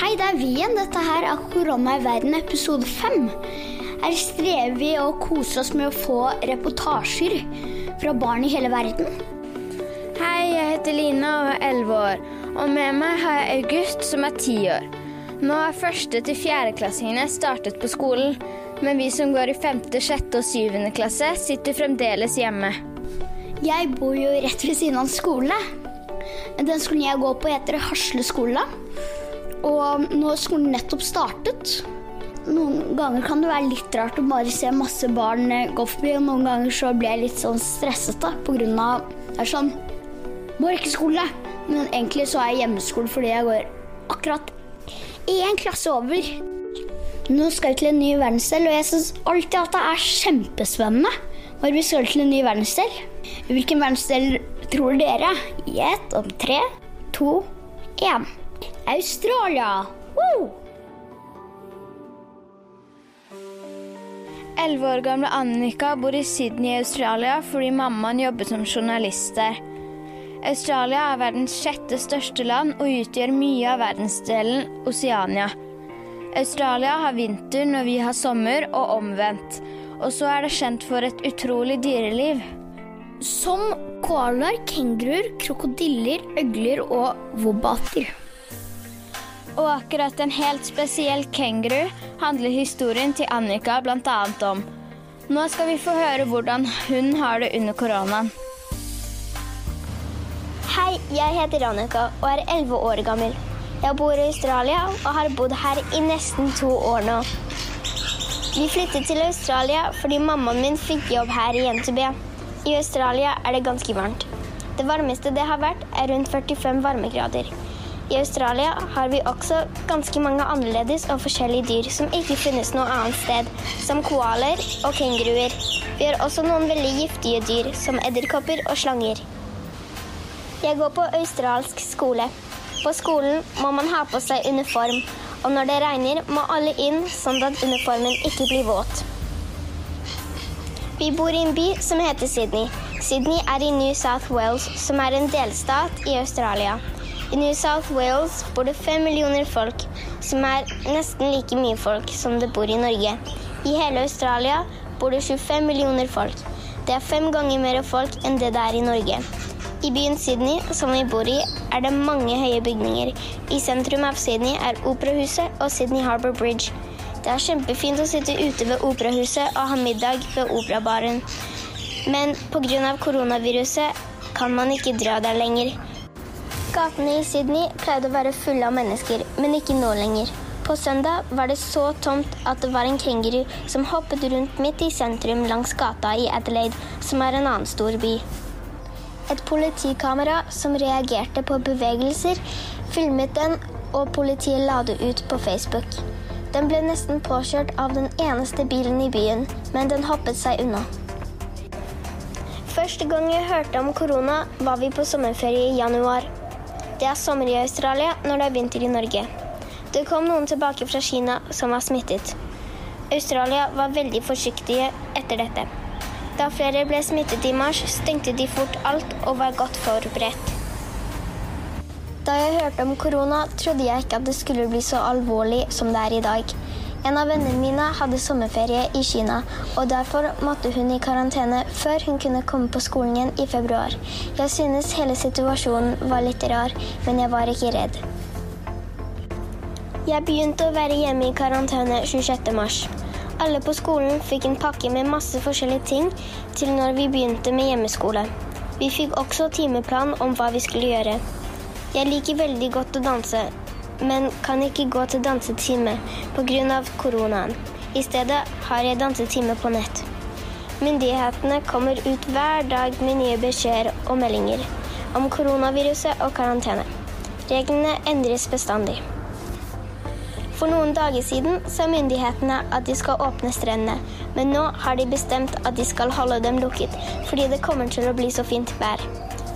Hei, det er vi igjen. Dette her er Korona i verden, episode fem. Her strever vi og koser oss med å få reportasjer fra barn i hele verden. Hei, jeg heter Lina og er 11 år. Og med meg har jeg August, som er 10 år. Nå har første til fjerdeklassingene startet på skolen, men vi som går i femte, sjette og syvende klasse, sitter fremdeles hjemme. Jeg bor jo rett ved siden av skolen. Den skolen jeg går på, heter Hasle skole. Og nå har skolen nettopp startet. Noen ganger kan det være litt rart å bare se masse barn eh, gå forbi, og noen ganger så blir jeg litt sånn stressete av Det er sånn Må ikke skole. Men egentlig så er jeg hjemmeskole fordi jeg går akkurat én klasse over. Nå skal vi til en ny verdensdel, og jeg syns alltid at det er kjempespennende når vi skal til en ny verdensdel. Hvilken verdensdel tror dere? Gjett om tre, to, én. Australia! Woo! Elleve år gamle Annika bor i Sydney i Australia fordi mammaen jobber som journalist der. Australia er verdens sjette største land og utgjør mye av verdensdelen Oceania. Australia har vinter når vi har sommer, og omvendt. Og så er det kjent for et utrolig dyreliv. Som koalaer, kenguruer, krokodiller, øgler og wobbater. Og akkurat en helt spesiell kenguru handler historien til Annika bl.a. om. Nå skal vi få høre hvordan hun har det under koronaen. Hei, jeg heter Annika og er 11 år gammel. Jeg bor i Australia og har bodd her i nesten to år nå. Vi flyttet til Australia fordi mammaen min fikk jobb her i NTB. I Australia er det ganske varmt. Det varmeste det har vært, er rundt 45 varmegrader. I Australia har vi også ganske mange annerledes og forskjellige dyr som ikke finnes noe annet sted, som koaler og kenguruer. Vi har også noen veldig giftige dyr, som edderkopper og slanger. Jeg går på australsk skole. På skolen må man ha på seg uniform, og når det regner, må alle inn sånn at uniformen ikke blir våt. Vi bor i en by som heter Sydney. Sydney er i New South Wales, som er en delstat i Australia. I New South Wales bor det fem millioner folk, som er nesten like mye folk som det bor i Norge. I hele Australia bor det 25 millioner folk. Det er fem ganger mer folk enn det det er i Norge. I byen Sydney, som vi bor i, er det mange høye bygninger. I sentrum av Sydney er Operahuset og Sydney Harbour Bridge. Det er kjempefint å sitte ute ved Operahuset og ha middag ved Operabaren. Men pga. koronaviruset kan man ikke dra der lenger. Gatene i Sydney pleide å være fulle av mennesker, men ikke nå lenger. På søndag var det så tomt at det var en kenguru som hoppet rundt midt i sentrum langs gata i Adelaide, som er en annen stor by. Et politikamera som reagerte på bevegelser, filmet den, og politiet la det ut på Facebook. Den ble nesten påkjørt av den eneste bilen i byen, men den hoppet seg unna. Første gang jeg hørte om korona, var vi på sommerferie i januar. Det er sommer i Australia når det er vinter i Norge. Det kom noen tilbake fra Kina som var smittet. Australia var veldig forsiktige etter dette. Da flere ble smittet i mars, stengte de fort alt og var godt forberedt. Da jeg hørte om korona, trodde jeg ikke at det skulle bli så alvorlig som det er i dag. En av vennene mine hadde sommerferie i Kina, og derfor måtte hun i karantene før hun kunne komme på skolen igjen i februar. Jeg synes hele situasjonen var litt rar, men jeg var ikke redd. Jeg begynte å være hjemme i karantene 26. mars. Alle på skolen fikk en pakke med masse forskjellige ting til når vi begynte med hjemmeskole. Vi fikk også timeplan om hva vi skulle gjøre. Jeg liker veldig godt å danse, men kan ikke gå til dansetime pga. koronaen. I stedet har jeg dansetime på nett. Myndighetene kommer ut hver dag med nye beskjeder og meldinger om koronaviruset og karantene. Reglene endres bestandig. For noen dager siden sa myndighetene at de skal åpne strendene, men nå har de bestemt at de skal holde dem lukket fordi det kommer til å bli så fint vær.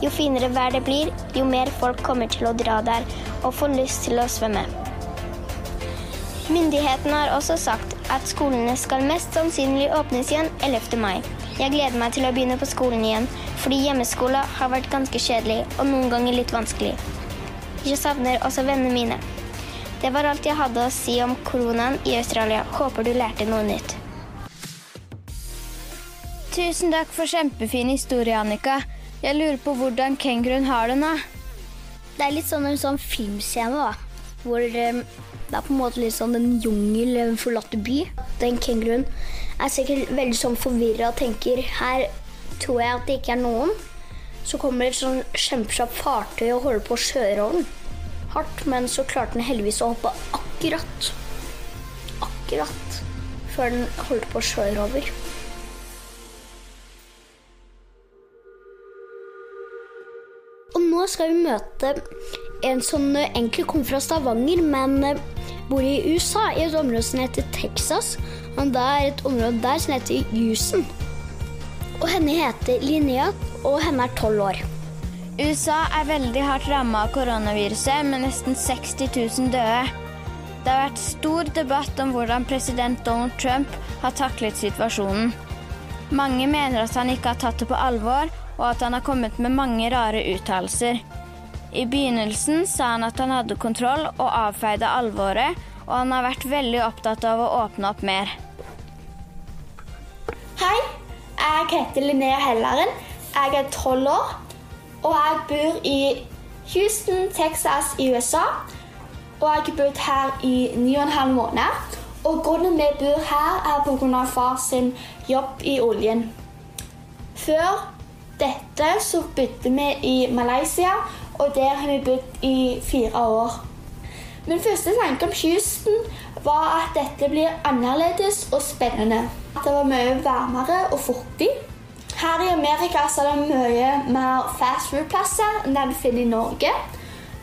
Jo finere vær det blir, jo mer folk kommer til å dra der og får lyst til å svømme. Myndighetene har også sagt at skolene skal mest sannsynlig åpnes igjen 11. mai. Jeg gleder meg til å begynne på skolen igjen, fordi hjemmeskole har vært ganske kjedelig og noen ganger litt vanskelig. Jeg savner også vennene mine. Det var alt jeg hadde å si om koronaen i Australia. Håper du lærte noe nytt. Tusen takk for kjempefin historie, Annika. Jeg lurer på hvordan kenguruen har det nå. Det er litt sånn en sånn filmscene, da. Hvor eh, det er på en måte litt sånn en jungel, en forlatt by. Den kenguruen er sikkert veldig sånn forvirra og tenker her tror jeg at det ikke er noen. Så kommer et sånn kjempekjapt fartøy og holder på å kjøre over den. Hardt, men så klarte den heldigvis å hoppe akkurat. Akkurat før den holdt på å kjøre over. Og nå skal vi møte en som egentlig kommer fra Stavanger, men eh, bor i USA, i et område som heter Texas. Og det er et område der som heter Houston. Og henne heter Linnea, og henne er tolv år. USA er veldig hardt ramma av koronaviruset, med nesten 60 000 døde. Det har vært stor debatt om hvordan president Donald Trump har taklet situasjonen. Mange mener at han ikke har tatt det på alvor, og at han har kommet med mange rare uttalelser. I begynnelsen sa han at han hadde kontroll og avfeide alvoret, og han har vært veldig opptatt av å åpne opp mer. Hei, jeg heter Linnea Helleren. Jeg er tolv år, og jeg bor i Houston, Texas i USA. Og jeg har bodd her i ni og en halv måned. Og grunnen vi bor her, er pga. far sin jobb i oljen. Før dette så bodde vi i Malaysia, og der har vi bodd i fire år. Min første tanke om kysten var at dette blir annerledes og spennende. Det var mye varmere og fuktig. Her i Amerika så er det mye mer fast food-plasser enn det vi finner i Norge.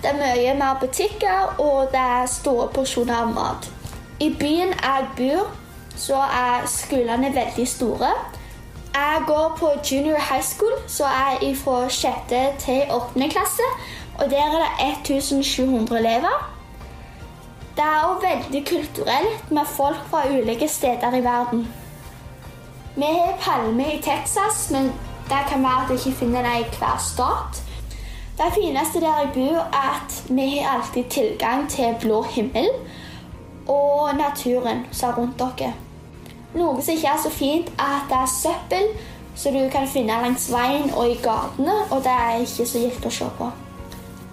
Det er mye mer butikker, og det er store porsjoner av mat. I byen jeg bor, så er skolene veldig store. Jeg går på junior high school, så jeg er fra 6. til 8. klasse. Og der er det 1700 elever. Det er også veldig kulturelt med folk fra ulike steder i verden. Vi har palmer i Texas, men det kan være at jeg ikke finner det i hver stat. Det fineste der jeg bor, er at vi har alltid tilgang til blå himmel og naturen som er rundt dere. Noe som ikke er så fint, er at det er søppel som du kan finne langs veien og i gatene, og det er ikke så gildt å se på.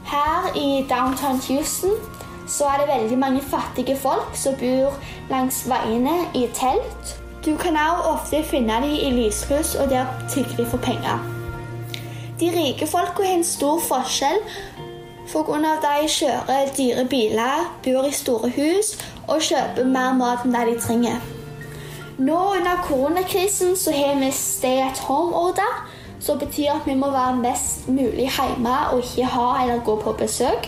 Her i downtown Houston så er det veldig mange fattige folk som bor langs veiene i telt. Du kan også ofte finne dem i lyshus, og der tigger de for penger. De rike folka har en stor forskjell pga. at de kjører dyre biler, bor i store hus og kjøper mer mat enn det de trenger. Nå under koronakrisen så har vi stay at home-order, som betyr at vi må være mest mulig hjemme og ikke ha eller gå på besøk.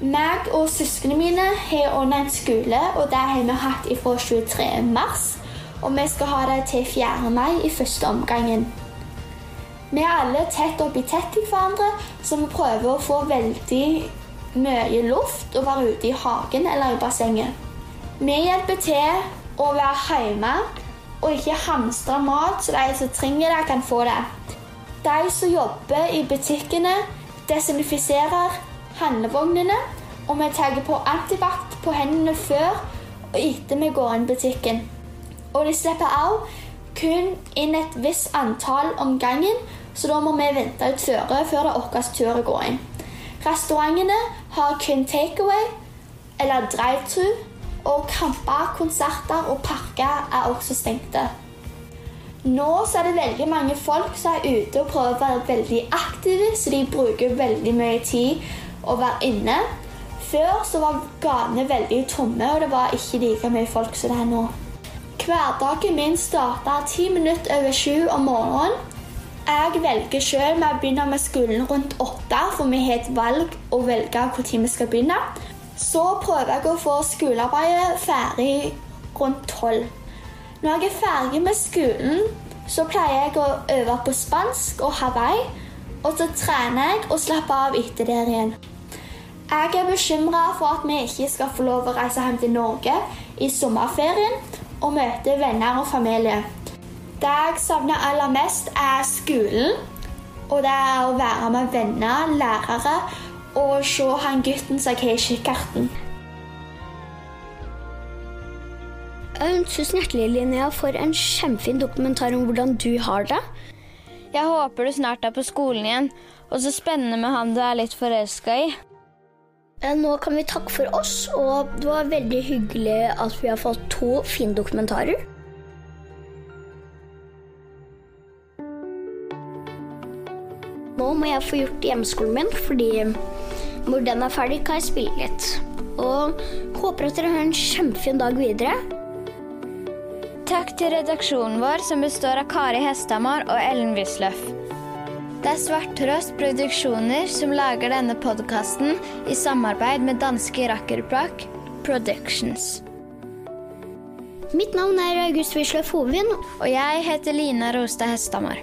Meg og søsknene mine har online skole, og det har vi hatt fra 23. mars. Og vi skal ha det til 4. mai i første omgangen. Vi er alle tett oppi tett i hverandre, så vi prøver å få veldig mye luft og være ute i hagen eller i bassenget. Vi hjelper til å være hjemme og ikke hamstre mat, så de som trenger det, kan få det. De som jobber i butikkene, desinfiserer handlevognene, og vi tar på antibac på hendene før og etter vi går inn butikken. Og de slipper òg kun inn et visst antall om gangen, så da må vi vente ut føre før det er vår tur å gå inn. Restaurantene har kun takeaway eller drive-thru, og kamper, konserter og parker er også stengte. Nå så er det veldig mange folk som er ute og prøver å være veldig aktive, så de bruker veldig mye tid å være inne. Før så var gatene veldig tomme, og det var ikke like mye folk som det er nå. Hverdagen min starter ti minutter over sju om morgenen. Jeg velger selv med å begynne med skolen rundt åtte, for vi har et valg å velge når vi skal begynne. Så prøver jeg å få skolearbeidet ferdig rundt tolv. Når jeg er ferdig med skolen, så pleier jeg å øve på spansk og Hawaii. Og så trener jeg og slapper av etter der igjen. Jeg er bekymra for at vi ikke skal få lov å reise hjem til Norge i sommerferien og møte venner og familie. Det jeg savner aller mest, er skolen. Og det er å være med venner, lærere og se han gutten som jeg har i kikkerten. Tusen hjertelig, Linnea, for en kjempefin dokumentar om hvordan du har det. Jeg håper du snart er på skolen igjen, og så spennende med han du er litt forelska i. Nå kan vi takke for oss, og det var veldig hyggelig at vi har fått to fine dokumentarer. Nå må jeg få gjort hjemmeskolen min, fordi når den er ferdig, kan jeg spille litt. Og håper at dere har en kjempefin dag videre. Takk til redaksjonen vår, som består av Kari Hesthamar og Ellen Wisløff. Det er Svarttrost Produksjoner som lager denne podkasten i samarbeid med danske Rakkerpak Productions. Mitt navn er August Wisløff Hovin. Og jeg heter Lina Rostad Hesthamar.